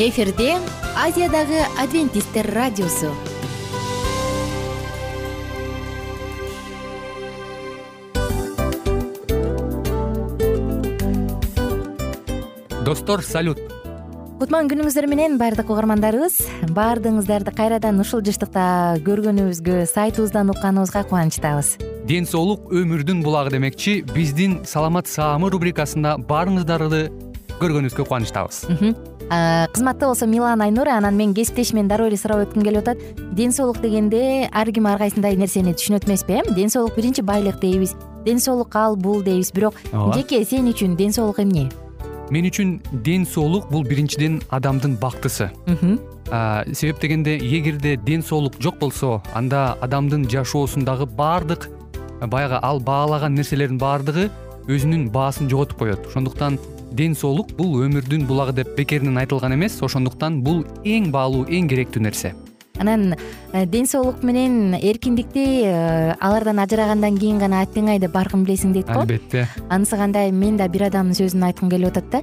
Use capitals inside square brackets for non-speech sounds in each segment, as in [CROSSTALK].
эфирде азиядагы адвентисттер радиосу. Достор салют. Кутман күнүңүздөр менен баардык угармандарыбыз баардыгыңыздарды кайрадан ушул жыштыкта көргөнүбүзгө сайтыбыздан укканыбызга кубанычтабыз. Ден соолук өмүрдүн булагы демекчи биздин саламат саамы рубрикасында баарыңыздарды көргөнүбүзгө кубанычтабыз кызматта болсо милана айнура анан мен кесиптешимден дароо эле сурап өткүм келип атат. Ден соолук дегенде ар ким ар кайсындай нерсени түшүнөт эмеспи э ден соолук биринчи байлык дейбиз. Ден соолук ал бул дейбиз. Бирок жеке сен үчүн ден соолук эмне мен үчүн ден соолук бул биринчиден адамдын бактысы. Себеп дегенде эгерде ден соолук жок болсо анда адамдын жашоосундагы баардык баягы ал баалаган нерселердин баардыгы өзүнүн баасын жоготуп коет. Ошондуктан ден соолук бул өмүрдүн булагы деп бекеринен айтылган эмес ошондуктан бул эң баалуу эң керектүү нерсе. Анан э, ден соолук менен эркиндикти э, алардан ажырагандан кийин гана аттеңай деп баркын билесиң дейт го. Албетте. Анысы кандай мен да бир адамдын сөзүн айткым келип атат да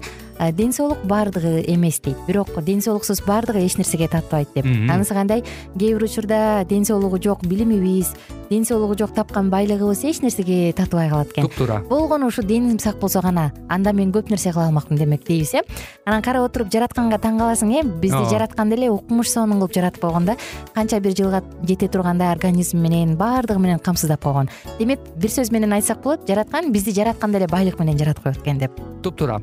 ден соолук баардыгы эмес дейт. Бирок ден соолуксуз баардыгы эч нерсеге татыбайт деп. Анысы кандай? Кээ бир учурда ден соолугу жок билимибиз. Ден соолугу жок тапкан байлыгыбыз эч нерсеге татыбай калат экен. Туптуура болгону ушу деним сак болсо гана анда мен көп нерсе кыла алмакмын демек дейбиз э. Анан карап отуруп жаратканга таң каласың э. Бизди жараткан деле укмуш сонун кылып жаратып койгон да канча бир жылга жете тургандай организм менен баардыгы менен камсыздап койгон. Демек бир сөз менен айтсак болот жараткан бизди жаратканда эле байлык менен жаратып коет экен деп. Туптуура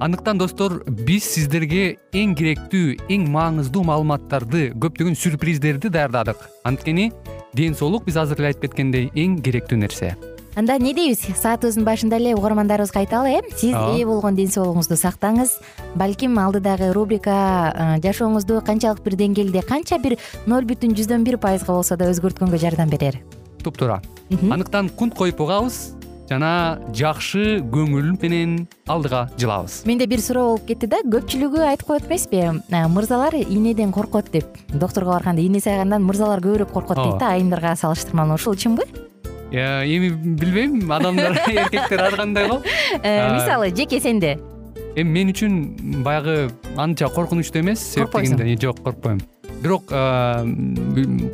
андыктан достор биз сиздерге эң керектүү эң мааныздуу маалыматтарды көптөгөн сюрприздерди даярдадык. Анткени ден соолук биз азыр эле айтып кеткендей эң керектүү нерсе. Анда эмне дейбиз? Саатыбыздын башында эле угармандарыбызга айталы э сиз ээ болгон ден соолугуңузду сактаңыз. Балким алдыдагы рубрика жашооңузду канчалык бир деңгээлде канча бир ноль бүтүн жүздөн бир пайызга болсо да өзгөрткөнгө жардам берер? Туптуура андыктан кунт коюп угабыз жана жакшы көңүл менен алдыга жылабыз. Менде бир суроо болуп кетти да көпчүлүгү айтып коет эмеспи? Мырзалар ийнеден коркот деп. Доктурга барганда ийне сайгандан мырзалар көбүрөөк коркот дейт да айымдарга салыштырмалуу. Ушул чынбы? Эми билбейм адамдар [LAUGHS] эркектер ар кандай го э, мисалы жеке сенде? эми мен үчүн баягы анча коркунучтуу эмес себеп дегенде жок коркпойм. Бирок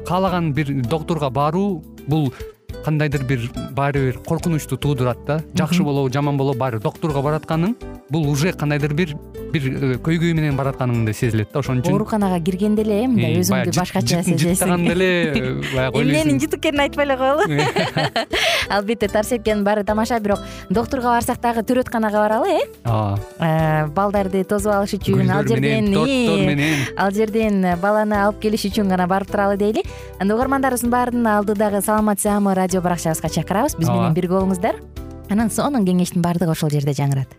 каалаган бир доктурга баруу бул кандайдыр бир баары бир коркунучту туудурат да. Жакшы болобу жаман болобу баары бир доктурга баратканың бул уже кандайдыр бир бир э, көйгөй менен баратканыңдай сезилет да ошон үчүн. Ооруканага киргенде эле э мындай өзүңдү башкача сезесиң. жыттаганда эле э, [LAUGHS] баягы ойлойсуң. эмненин жыт экенин айтпай эле коелу? [LAUGHS] [LAUGHS] Албетте тарс эткенин баары тамаша бирок доктурга барсак дагы төрөтканага баралы э? Ооба э, балдарды тосуп алыш үчүн ал жерден торттор менен. ал жерден баланы алып келиш үчүн гана барып туралы дейли. Анда угармандарыбыздын баарын алдыдагы саламат саамы радио баракчабызга чакырабыз. Биз менен бирге болуңуздар. Анан сонун кеңештин баардыгы ошол жерде жаңырат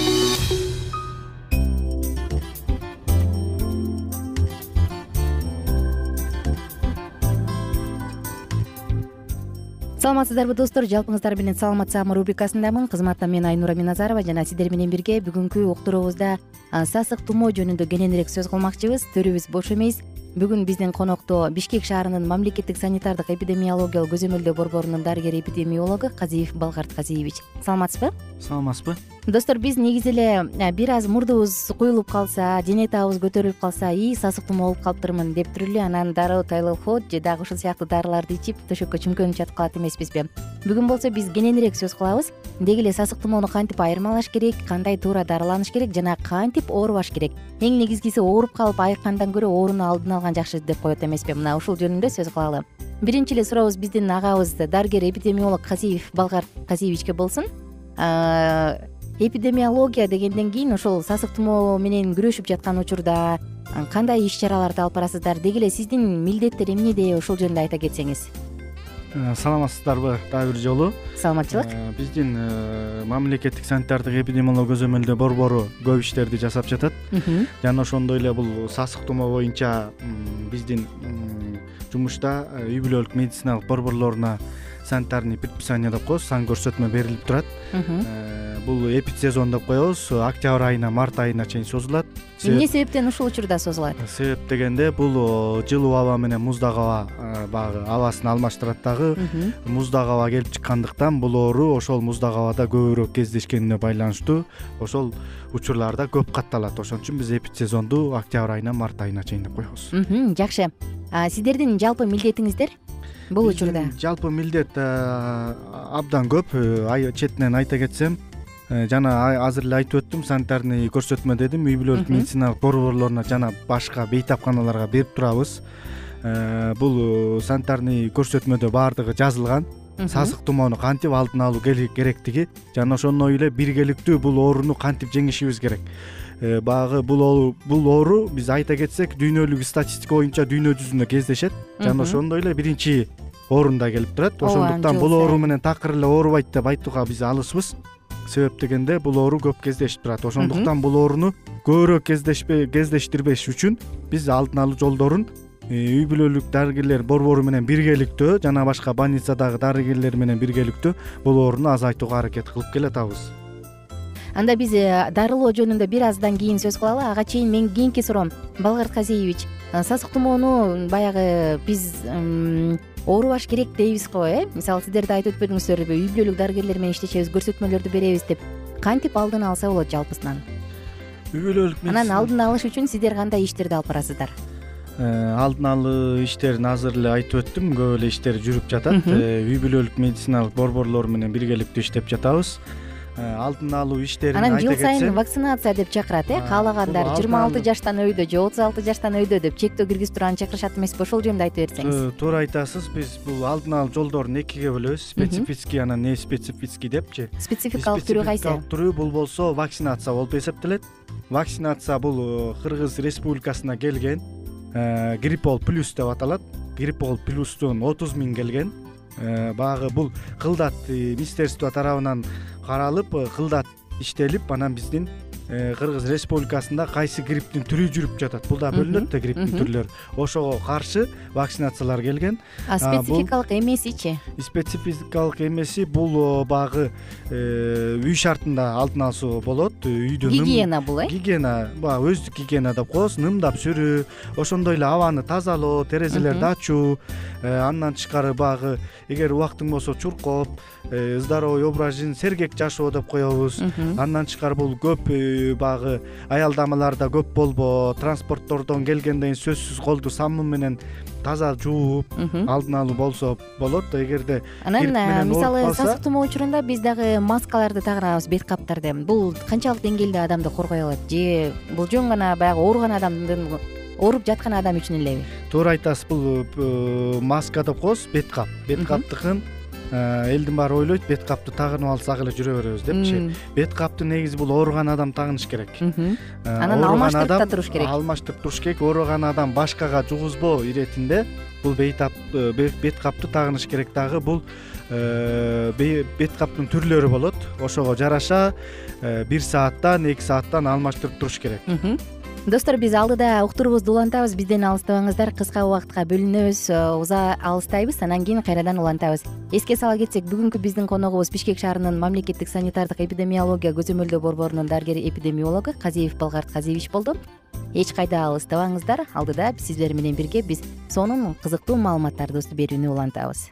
саламатсыздарбы достор? Жалпыңыздар менен саламат саама рубрикасындамын. Кызматта мен айнура миназарова жана сиздер менен бирге бүгүнкү уктуруубузда сасык тумоо жөнүндө кененирээк сөз кылмакчыбыз. Төрүбүз бош эмес бүгүн биздин конокто бишкек шаарынын мамлекеттик санитардык эпидемиологиялык көзөмөлдөө борборунун дарыгери эпидемиологу казиев балгарт казиевич. Саламатсызбы? Саламатсызбы? Достор биз негизи эле э, бир аз мурдубуз куюлуп калса дене табыбыз көтөрүлүп калса ии сасык тумоо болуп калыптырмын деп туруп эле анан дароо тайлфот же дагы ушул сыяктуу дарыларды ичип төшөккө чүмкөнүп жатып калат эмеспизби. Бүгүн болсо биз кененирээк сөз кылабыз. Деги эле сасык тумоону кантип айырмалаш керек кандай туура дарыланыш керек жана кантип оорубаш керек. Эң негизгиси ооруп калып айыккандан көрө ооруну алдын жакшы деп коет эмеспи. Мына ушул жөнүндө сөз кылалы. Биринчи эле сурообуз биздин агабыз дарыгер эпидемиолог казиев балгарт казиевичке болсун. Эпидемиология дегенден кийин ошол сасык тумоо менен күрөшүп жаткан учурда кандай иш чараларды алып барасыздар деги эле сиздин милдеттер эмнеде ошол жөнүндө айта кетсеңиз? э, саламатсыздарбы дагы бир жолу? Саламатчылык. Э, биздин э, мамлекеттик санитардык эпидемиология көзөмөлдөө борбору көп иштерди жасап жатат. Жана ошондой эле бул сасык тумоо боюнча биздин жумушта үй бүлөлүк медициналык борборлоруна санитарный предписание деп коебуз сан көрсөтмө берилип турат. Э, бул эпидсезон деп коебуз. Октябрь айына март айына чейин созулат. Эмне себептен ушул учурда созулат? Себеп дегенде бул жылуу аба менен муздак аба э, баягы абасын алмаштырат дагы. Муздак аба келип чыккандыктан бул оору ошол муздак абада көбүрөөк кездешкенине байланыштуу. Ошол учурларда көп катталат. Ошон үчүн биз эпидсезонду октябрь айынан март айына чейин деп коебуз. Жакшы. Сиздердин жалпы милдетиңиздер бул учурда. жалпы милдет абдан көп. Четинен айта кетсем э, жана азыр эле айтып өттүм санитарный көрсөтмө дедим. Үй бүлөлүк медициналык борборлоруна жана башка бейтапканаларга берип турабыз. Э, бул санитарный көрсөтмөдө баардыгы жазылган. Сасык тумоону кантип алдын алуу керектиги? Жана ошондой эле биргеликтүү бул ооруну кантип жеңишибиз керек? э, баягы бул бул оору биз айта кетсек дүйнөлүк статистика боюнча дүйнө жүзүндө кездешет. Жана ошондой эле биринчи орунда келип турат. Ошондуктан бул оору менен такыр эле оорубайт деп айтууга биз алысбыз себеп дегенде бул оору көп кездешип турат. Ошондуктан бул ооруну көбүрөөк кездештирбеш үчүн биз алдын алуу жолдорун э, үй бүлөлүк дарыгерлер борбору менен биргеликтүү жана башка больницадагы дарыгерлер менен биргеликтүү бул ооруну азайтууга аракет кылып келатабыз анда биз э, дарылоо жөнүндө бир аздан кийин сөз кылалы ага чейин менин кийинки суроом. Балгарт казиевич э, сасык тумоону баягы биз оорубаш керек дейбиз го э? Мисалы сиздер да айтып өтпөдүңүздөрбү үй бүлөлүк дарыгерлер менен иштешебиз көрсөтмөлөрдү беребиз деп. Кантип алдын алса болот жалпысынан? Үй бүлөлүк анан алдын алыш үчүн сиздер кандай иштерди алып барасыздар? Э, алдын алуу иштерин азыр эле айтып өттүм. Көп эле иштер жүрүп жатат. Үй бүлөлүк медициналык борборлор менен биргеликтүү иштеп жатабыз алдын алуу иштерин анан жыл сайын вакцинация деп чакырат э каалагандар жыйырма алты жаштан өйдө же отуз алты жаштан өйдө деп чектөө киргизип турганын чакырышат эмеспи ошол жөнүндө айтып берсеңиз. э, туура айтасыз биз бул алдын алуу жолдорун экиге бөлөбүз. Специфический анан не специфический депчи спецификалык түрү кайсы? түрү бул болсо вакцинация болуп эсептелет. Вакцинация бул э, кыргыз республикасына келген гриппол плюс деп аталат. Гриппол плюстун отуз миң келген баягы бул кылдат министерство тарабынан каралып э, кылдат иштелип анан биздин э, кыргыз республикасында кайсы грипптин түрү жүрүп жатат? Бул дагы бөлүнөт да грипптин түрлөрү. Ошого каршы вакцинациялар келген. А спецификалык эмесичи спецификалык эмеси бул баягы э, үй шартында алдын алсу болот. Үйдө гигиена бул э? Гигиена баягы өздүк гигиена деп коебуз нымдап сүрүү. Ошондой эле абаны тазалоо терезелерди ачуу андан тышкары баягы эгер убактың болсо чуркоп здоровый образ жизни сергек жашоо деп коебуз. Андан тышкары бул көп баягы аялдамаларда көп болбоо транспорттордон келгенден кийин сөзсүз колду саммун менен таза жууп алдын алуу болсо болот эгерде анан мисалы сасык тумоо учурунда биз дагы маскаларды тагынабыз бет каптарды бул канчалык деңгээлде адамды коргой алат же бул жөн гана баягы ооруган адамдын ооруп жаткан адам үчүн элеби туура айтасыз бул э, маска деп коебуз бет кап бет каптыкын элдин баары ойлойт бет капты тагынып алсак эле жүрө беребиз депчи бет капты негизи бул ооруган адам тагыныш керек. Э, анан алмаштырып да туруш керек. алмаштырып туруш керек. Ооруган адам башкага жугузбоо иретинде бул э, бет капты тагыныш керек дагы бул бет каптын түрлөрү болот. Ошого жараша бир сааттан эки сааттан алмаштырып туруш керек достор биз алдыда уктуруубузду улантабыз бизден алыстабаңыздар. Кыска убакытка бөлүнөбүз. Э, уза алыстайбыз. Анан кийин кайрадан улантабыз. Эске сала кетсек бүгүнкү биздин коногубуз бишкек шаарынын мамлекеттик санитардык эпидемиология көзөмөлдөө борборунун дарыгери эпидемиологу казиев балгарт казиевич болду. Эч кайда алыстабаңыздар. Алдыда сиздер менен бирге биз сонун кызыктуу маалыматтарды берүүнү улантабыз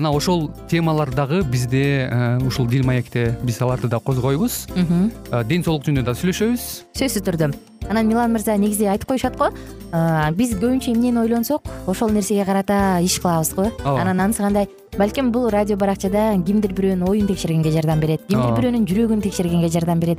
мына ошол темалар дагы бизде ушул дил маекте биз аларды да козгойбуз. Ден соолук жөнүндө да сүйлөшөбүз. Сөзсүз түрдө. Анан милан мырза негизи айтып коюшат го? Биз көбүнчө эмнени ойлонсок ошол нерсеге карата иш кылабыз го. Ооба. Анан анысы кандай? Балким бул радио баракчада кимдир бирөөнүн оюн текшергенге жардам берет кимдир бирөөнүн жүрөгүн текшергенге жардам берет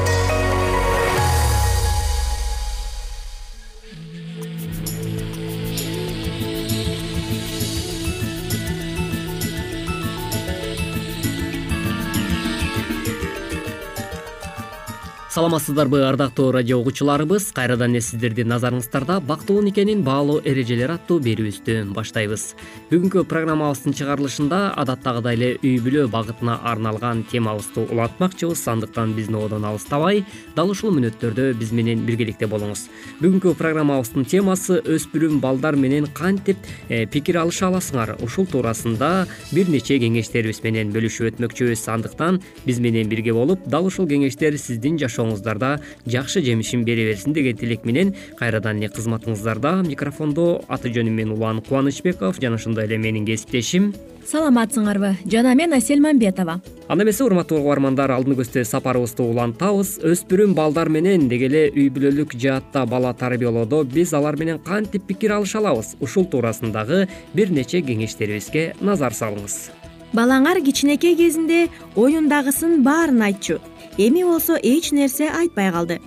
саламатсыздарбы ардактуу радио угуучуларыбыз. Кайрадан эле сиздердин назарыңыздарда бактылуу никенин баалуу эрежелери аттуу берүүбүздү баштайбыз. Бүгүнкү программабыздын чыгарылышында адаттагыдай эле үй бүлө багытына арналган темабызды улантмакчыбыз. Андыктан биздин одон алыстабай дал ушул мүнөттөрдө биз менен биргеликте болуңуз. Бүгүнкү программабыздын темасы өспүрүм балдар менен кантип э, пикир алыша аласыңар? Ушул туурасында бир нече кеңештерибиз менен бөлүшүп өтмөкчүбүз. Андыктан биз менен бирге болуп дал ушул кеңештер сиздин жашооңуз жакшы жемишин бере берсин деген тилек менен кайрадан эле кызматыңыздарда микрофондо аты жөнүм мен улан кубанычбеков. Жана ошондой эле менин кесиптешим. Саламатсыңарбы жана мен асель мамбетова. Анда эмесе урматтуу угармандар алдыны көздөй сапарыбызды улантабыз өспүрүм балдар менен деги эле үй бүлөлүк жаатта бала тарбиялоодо биз алар менен кантип пикир алыша алабыз? Ушул туурасындагы бир нече кеңештерибизге назар салыңыз. Балаңар кичинекей кезинде оюндагысын баарын айтчу эми болсо эч нерсе айтпай калды.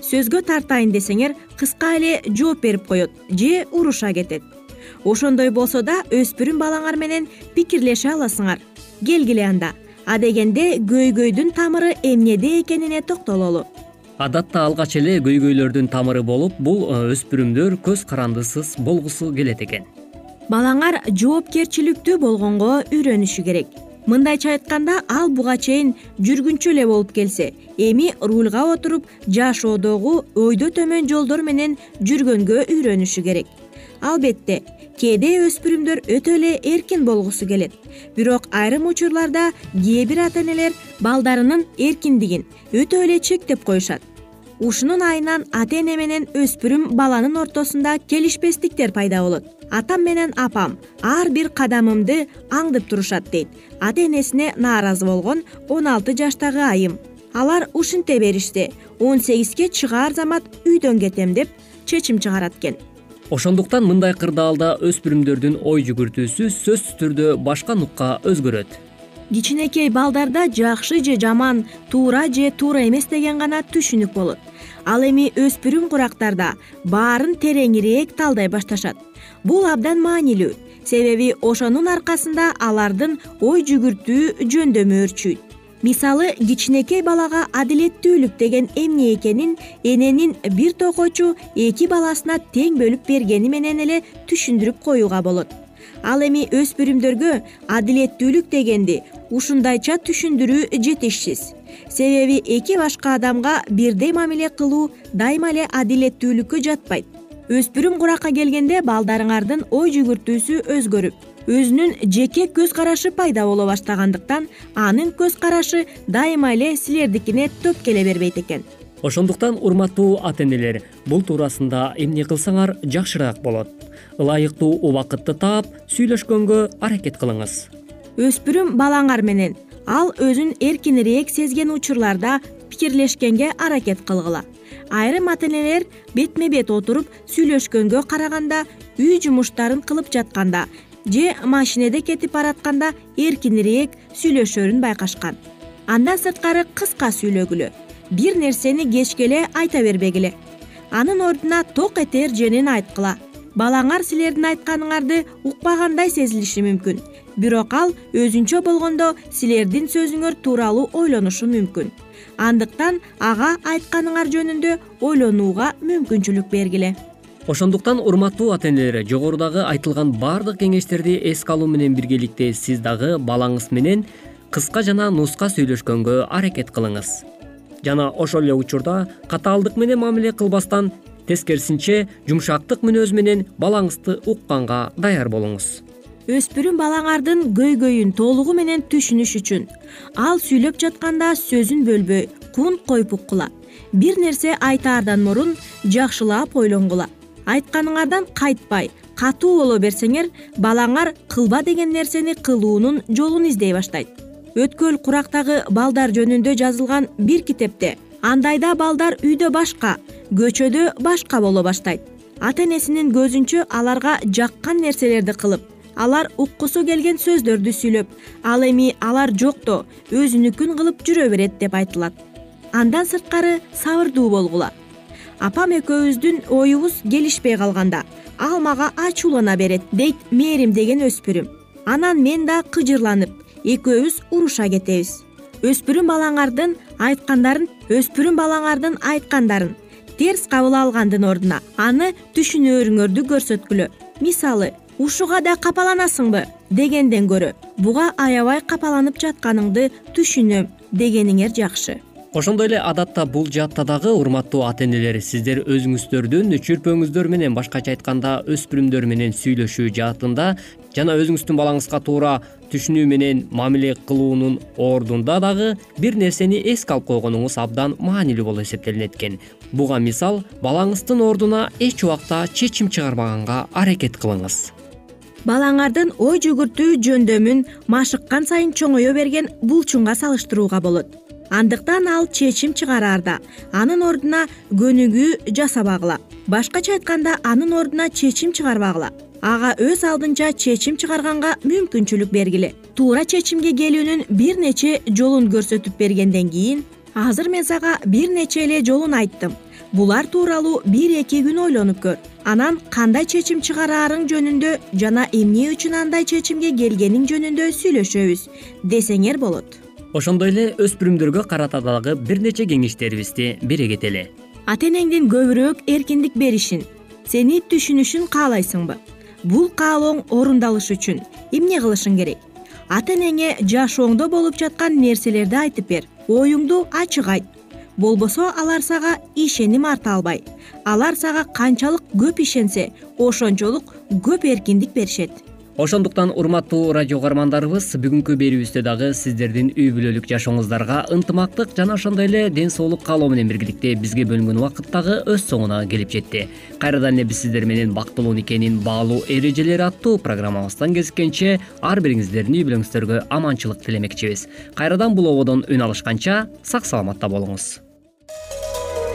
Сөзгө тартайын десеңер кыска эле жооп берип коет же уруша кетет. Ошондой болсо да өспүрүм балаңар менен пикирлеше аласыңар. Келгиле анда. Адегенде көйгөйдүн тамыры эмнеде экенине токтололу. Адатта алгач эле көйгөйлөрдүн тамыры болуп бул э, өспүрүмдөр көз карандысыз болгусу келет экен. Балаңар жоопкерчиликтүү болгонго үйрөнүшү керек мындайча айтканда ал буга чейин жүргүнчү эле болуп келсе эми рульга отуруп жашоодогу өйдө төмөн жолдор менен жүргөнгө үйрөнүшү керек. Албетте кээде өспүрүмдөр өтө эле эркин болгусу келет. Бирок айрым учурларда кээ бир ата энелер балдарынын эркиндигин өтө эле чектеп коюшат. Ушунун айынан ата эне менен өспүрүм баланын ортосунда келишпестиктер пайда болот атам менен апам ар бир кадамымды аңдып турушат дейт. Ата энесине нааразы болгон он алты жаштагы айым. Алар ушинте беришсе он сегизге чыгаар замат үйдөн кетем деп чечим чыгарат экен. Ошондуктан мындай кырдаалда өспүрүмдөрдүн ой жүгүртүүсү сөзсүз түрдө башка нукка өзгөрөт кичинекей балдарда жакшы же жаман туура же туура эмес деген гана түшүнүк болот. Ал эми өспүрүм курактарда баарын тереңирээк талдай башташат. Бул абдан маанилүү. Себеби ошонун аркасында алардын ой жүгүртүү жөндөмү өрчүйт. Мисалы кичинекей балага адилеттүүлүк деген эмне экенин эненин бир токойчу эки баласына тең бөлүп бергени менен эле түшүндүрүп коюуга болот. Ал эми өспүрүмдөргө адилеттүүлүк дегенди ушундайча түшүндүрүү жетишсиз. Себеби эки башка адамга бирдей мамиле кылуу дайыма эле адилеттүүлүккө жатпайт. Өспүрүм куракка келгенде балдарыңардын ой жүгүртүүсү өзгөрүп өзүнүн жеке көз карашы пайда боло баштагандыктан анын көз карашы дайыма эле силердикине төп келе бербейт экен. Ошондуктан урматтуу ата энелер бул туурасында эмне кылсаңар жакшыраак болот. Ылайыктуу убакытты таап сүйлөшкөнгө аракет кылыңыз өспүрүм балаңар менен. Ал өзүн эркинирээк сезген учурларда пикирлешкенге аракет кылгыла. Айрым ата энелер бетме бет отуруп сүйлөшкөнгө караганда үй жумуштарын кылып жатканда же машинеде кетип баратканда эркинирээк сүйлөшөрүн байкашкан. Андан сырткары кыска сүйлөгүлө. Бир нерсени кечке айта бербегиле. Анын ордуна ток этер женин айткыла. Балаңар силердин айтканыңарды укпагандай сезилиши мүмкүн бирок ал өзүнчө болгондо силердин сөзүңөр тууралуу ойлонушу мүмкүн. Андыктан ага айтканыңар жөнүндө ойлонууга мүмкүнчүлүк бергиле. Ошондуктан урматтуу ата энелер жогорудагы айтылган баардык кеңештерди эске алуу менен биргеликте сиз дагы балаңыз менен кыска жана нуска сүйлөшкөнгө аракет кылыңыз. Жана ошол эле учурда катаалдык менен мамиле кылбастан тескерисинче жумшактык мүнөз менен балаңызды укканга даяр болуңуз өспүрүм балаңардын көйгөйүн толугу менен түшүнүш үчүн. Ал сүйлөп жатканда сөзүн бөлбөй кунт коюп уккула бир нерсе айтаардан мурун жакшылап ойлонгула айтканыңардан кайтпай катуу боло берсеңер балаңар кылба деген нерсени кылуунун жолун издей баштайт. Өткөл курактагы балдар жөнүндө жазылган бир китепте андайда балдар үйдө башка көчөдө башка боло баштайт. Ата энесинин көзүнчө аларга жаккан нерселерди кылып алар уккусу келген сөздөрдү сүйлөп ал эми алар жокто өзүнүкүн кылып жүрө берет деп айтылат. Андан сырткары сабырдуу болгула апам экөөбүздүн оюбуз келишпей калганда ал мага ачуулана берет дейт мээримдеген өспүрүм. Анан мен да кыжырланып экөөбүз уруша кетебиз. Өспүрүм балаңардын айткандарын өспүрүм балаңардын айткандарын терс кабыл алгандын ордуна аны түшүнөрүңөрдү көрсөткүлө. Мисалы ушуга да капаланасыңбы? дегенден көрө буга аябай капаланып жатканыңды түшүнөм дегениңер жакшы. Ошондой эле адатта бул жаатта дагы урматтуу ата энелер сиздер өзүңүздөрдүн чүрпөңүздөр менен башкача айтканда өспүрүмдөр менен сүйлөшүү жаатында жана өзүңүздүн балаңызга туура түшүнүү менен мамиле кылуунун ордунда дагы бир нерсени эске алып койгонуңуз абдан маанилүү болуп эсептелинет экен буга мисал балаңыздын ордуна эч убакта чечим чыгарбаганга аракет кылыңыз балаңардын ой жүгүртүү жөндөмүн машыккан сайын чоңое берген булчуңга салыштырууга болот. Андыктан ал чечим чыгараарда анын ордуна көнүгүү жасабагыла башкача айтканда анын ордуна чечим чыгарбагыла ага өз алдынча чечим чыгарганга мүмкүнчүлүк бергиле. Туура чечимге келүүнүн бир нече жолун көрсөтүп бергенден кийин азыр мен сага бир нече эле жолун айттым булар тууралуу бир эки күн ойлонуп көр анан кандай чечим чыгараарың жөнүндө жана эмне үчүн андай чечимге келгениң жөнүндө сүйлөшөбүз десеңер болот. Ошондой эле өспүрүмдөргө карата дагы бир нече кеңештерибизди бере кетели. Ата энеңдин көбүрөөк эркиндик беришин сени түшүнүшүн каалайсыңбы? Бул каалооң орундалышы үчүн эмне кылышың керек? Ата энеңе жашооңдо болуп жаткан нерселерди айтып бер оюңду ачык айт болбосо алар сага ишеним арта албайт алар сага канчалык көп ишенсе ошончолук көп эркиндик беришет. Ошондуктан урматтуу радио каармандарыбыз бүгүнкү берүүбүздө дагы сиздердин үй бүлөлүк жашооңуздарга ынтымактык жана ошондой эле ден соолук каалоо менен биргеликте бизге бөлүнгөн убакыт дагы өз соңуна келип жетти. Кайрадан эле биз сиздер менен бактылуу никенин баалуу эрежелери аттуу программабыздан кезишкенче ар бириңиздердин үй бүлөңүздөргө аманчылык тилемекчибиз. Кайрадан бул ободон үн алышканча сак саламатта болуңуз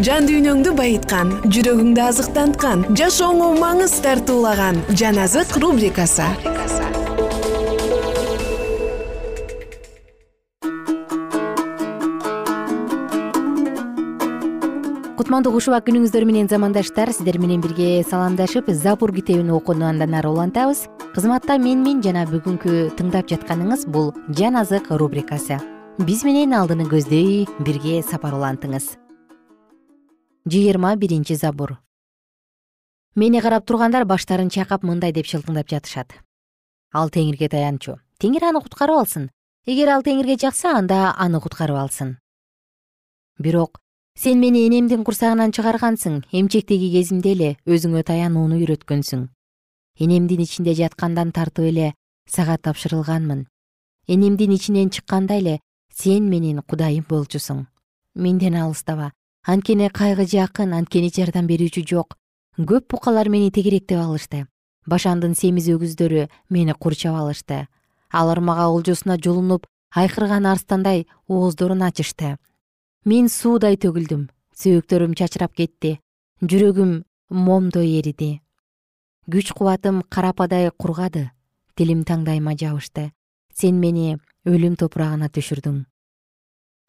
жан дүйнөңдү байыткан жүрөгүңдү азыктанткан жашооңо маңыз тартуулаган жан азык рубрикасы. Кутмандуу кушубак күнүңүздөр менен замандаштар сиздер менен бирге саламдашып забур китебин окууну андан ары улантабыз. Кызматта менмин жана бүгүнкү тыңдап жатканыңыз бул жан азык рубрикасы. Биз менен алдыны көздөй бирге сапар улантыңыз жыйырма биринчи забур. Мени карап тургандар баштарын чайкап мындай деп шылтыңдап жатышат. Ал теңирге таянчу. Теңир аны куткарып алсын. Эгер ал теңирге жакса анда аны куткарып алсын. Бирок сен мени энемдин курсагынан чыгаргансың эмчектеги кезимде эле өзүңө таянууну үйрөткөнсүң. Энемдин ичинде жаткандан тартып эле сага тапшырылганмын. Энемдин ичинен чыкканда эле сен менин кудайым болчусуң. Менден алыстаба анткени кайгы жакын анткени жардам берүүчү жок. Көп букалар мени тегеректеп алышты. Башандын семиз өгүздөрү мени курчап алышты. Алар мага олжосуна жулунуп айкырган арстандай ооздорун ачышты. Мен суудай төгүлдүм. Сөөктөрүм чачырап кетти. Жүрөгүм момдой эриди. Күч кубатым карападай кургады. Тилим таңдайыма жабышты. Сен мени өлүм топурагына түшүрдүң.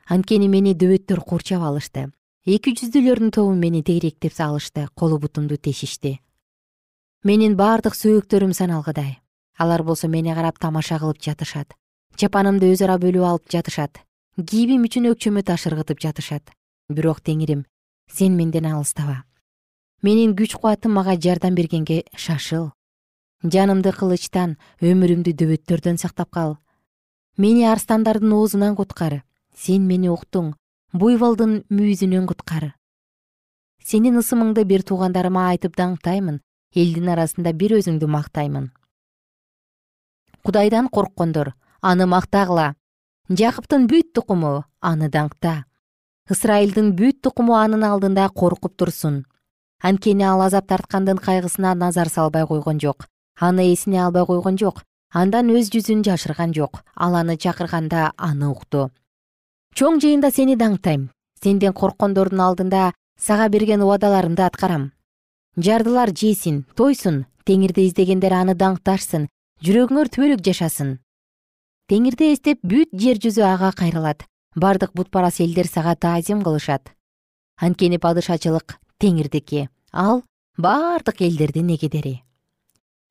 Анткени мени дөбөттөр курчап алышты эки жүздүүлөрдүн тобу мени тегеректеп салышты колу бутумду тешишти. Менин бардык сөөктөрүм саналгыдай. Алар болсо мени карап тамаша кылып жатышат. Чапанымды өз ара бөлүп алып жатышат. Кийимим үчүн өкчөмө таш ыргытып жатышат. Бирок теңирим сен менден алыстаба менин күч кубатым мага жардам бергенге шашыл. Жанымды кылычтан өмүрүмдү дөбөттөрдөн сактап кал. Мени арстандардын оозунан куткар. Сен мени уктуң буйволдун мүйүзүнөн куткар сенин ысымыңды бир туугандарыма айтып даңктаймын элдин арасында бир өзүңдү мактаймын. Кудайдан корккондор аны мактагыла. Жакыптын бүт тукуму аны даңкта. Ысрайылдын бүт тукуму анын алдында коркуп турсун. Анткени ал азап тарткандын кайгысына назар салбай койгон жок. Аны эсине албай койгон жок. Андан өз жүзүн жашырган жок. Ал аны чакырганда аны укту чоң жыйында сени даңктайм. Сенден корккондордун алдында сага берген убадаларымды аткарам. Жардылар жесин тойсун теңирди издегендер аны даңкташсын жүрөгүңөр түбөлүк жашасын. Теңирди эстеп бүт жер жүзү ага кайрылат. Бардык бутпарас элдер сага таазим кылышат. Анткени падышачылык теңирдики ал бардык элдердин эгедери.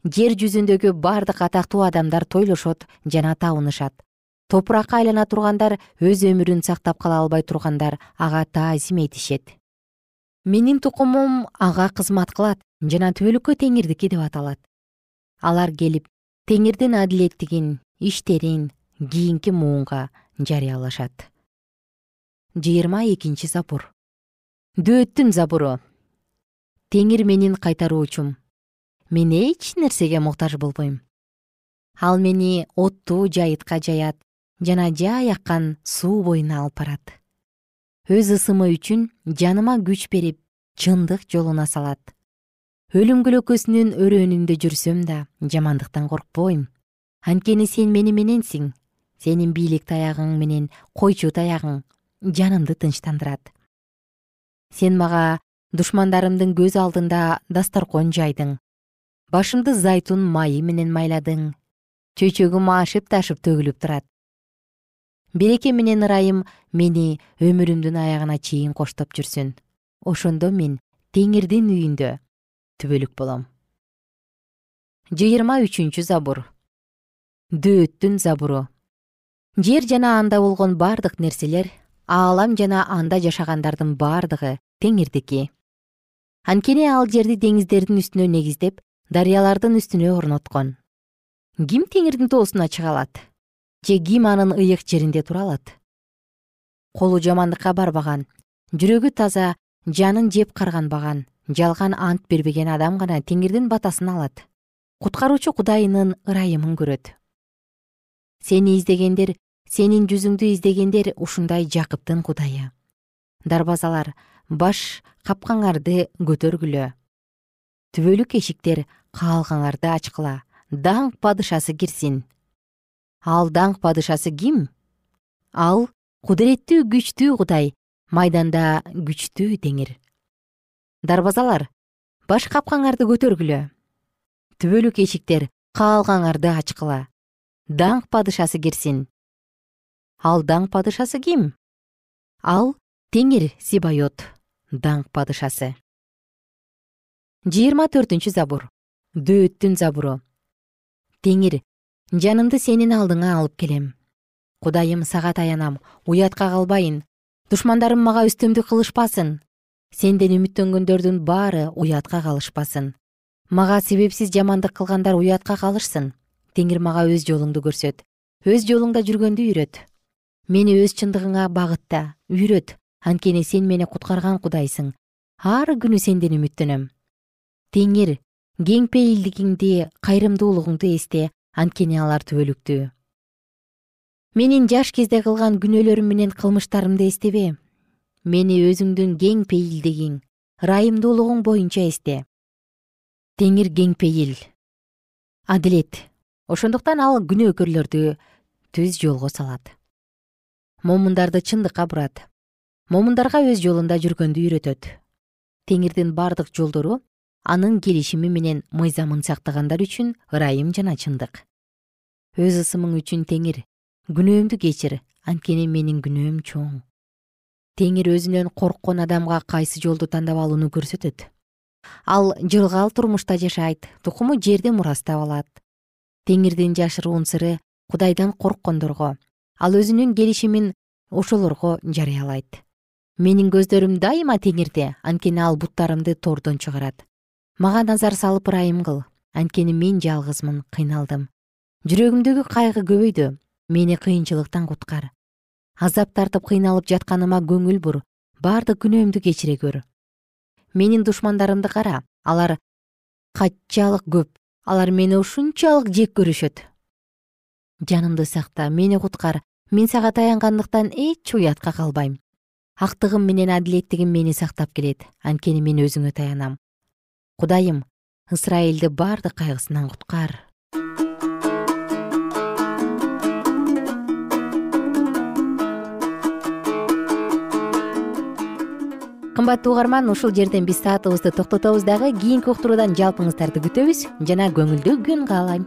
Жер жүзүндөгү бардык атактуу адамдар тойлошот жана табынышат топуракка айлана тургандар өз өмүрүн сактап кала албай тургандар. Ага таазим этишет. Менин тукумум ага кызмат кылат жана түбөлүккө теңирдики деп аталат. Алар келип теңирдин адилеттигин иштерин кийинки муунга жарыялашат. Жыйырма экинчи забур дөөттүн забуру теңир менин кайтаруучум. Мен эч нерсеге муктаж болбойм. Ал мени оттуу жайытка жаят жана жай аккан суу боюна алып барат. Өз ысымы үчүн жаныма күч берип чындык жолуна салат. Өлүм көлөкөсүнүн өрөөнүндө жүрсөм да жамандыктан коркпойм. Анткени сен мени мененсиң. Сенин бийлик таягың менен койчу таягың жанымды тынчтандырат. Сен мага душмандарымдын көз алдында дасторкон жайдың. Башымды зайтун майы менен майладың. Чөйчөгүм ашып ташып төгүлүп турат береке менен ырайым мени өмүрүмдүн аягына чейин коштоп жүрсүн. Ошондо мен теңирдин үйүндө түбөлүк болом. Жыйырма үчүнчү забур. Дөөттүн забуру. Жер жана анда болгон бардык нерселер аалам жана анда жашагандардын бардыгы теңирдики. Анткени ал жерди деңиздердин үстүнө негиздеп дарыялардын үстүнө орноткон. Ким теңирдин тоосуна чыга алат же ким анын ыйык жеринде тура алат. Колу жамандыкка барбаган жүрөгү таза жанын жеп карганбаган жалган ант бербеген адам гана теңирдин батасын алат. Куткаруучу кудайынын ырайымын көрөт. Сени издегендер сенин жүзүңдү издегендер ушундай жакыптын кудайы. Дарбазалар баш капкаңарды көтөргүлө. Түбөлүк эшиктер каалгаңарды ачкыла даңк падышасы кирсин ал даңк падышасы ким? Ал кудуреттүү күчтүү кудай майданда күчтүү теңир. Дарбазалар баш капкаңарды көтөргүлө. Түбөлүк эшиктер каалгаңарды ачкыла. Даңк падышасы кирсин. Ал даңк падышасы ким? Ал теңир сибайот даңк падышасы. Жыйырма төртүнчү забур дөөттүн забуру. Теңир жанымды сенин алдыңа алып келем. Кудайым сага таянам уятка калбайын. Душмандарым мага үстөмдүк кылышпасын. Сенден үмүттөнгөндөрдүн баары уятка калышпасын. Мага себепсиз жамандык кылгандар уятка калышсын. Теңир мага өз жолуңду көрсөт. Өз жолуңда жүргөндү үйрөт. Мени өз чындыгыңа багытта үйрөт. Анткени сен мени куткарган кудайсың. Ар күнү сенден үмүттөнөм. Теңир кең пейилдигиңди кайрымдуулугуңду эсте анткени алар түбөлүктүү. Менин жаш кезде кылган күнөөлөрүм менен кылмыштарымды эстебе. Мени өзүңдүн кең пейилдигиң ырайымдуулугуң боюнча эсте. Теңир кең пейил. Адилет ошондуктан ал күнөөкөрлөрдү түз жолго салат. Момундарды чындыкка бурат. Момундарга өз жолунда жүргөндү үйрөтөт. Теңирдин бардык жолдору анын келишими менен мыйзамын сактагандар үчүн ырайым жана чындык. Өз ысымың үчүн теңир күнөөмдү кечир анткени менин күнөөм чоң. Теңир өзүнөн корккон адамга кайсы жолду тандап алууну көрсөтөт. Ал жылгал турмушта жашайт тукуму жерди мурастап алат. Теңирдин жашыруун сыры кудайдан корккондорго ал өзүнүн келишимин ошолорго жарыялайт. Менин көздөрүм дайыма теңирде анткени ал буттарымды тордон чыгарат мага назар салып ырайым кыл. Анткени мен жалгызмын кыйналдым. Жүрөгүмдөгү кайгы көбөйдү. Мени кыйынчылыктан куткар. Азап тартып кыйналып жатканыма көңүл бур. Бардык күнөөмдү кечире көр. Менин душмандарымды кара. Алар каччалык көп. Алар мени ушунчалык жек көрүшөт. Жанымды сакта мени куткар. Мен сага таянгандыктан эч уятка калбайм. Актыгым менен адилеттигим мени сактап келет. Анткени мен өзүңө таянам кудайым ысрайылды бардык кайгысынан куткар. Кымбаттуу угарман ушул жерден биз саатыбызды токтотобуз дагы кийинки уктуруудан жалпыңыздарды күтөбүз жана көңүлдүү күн каалайм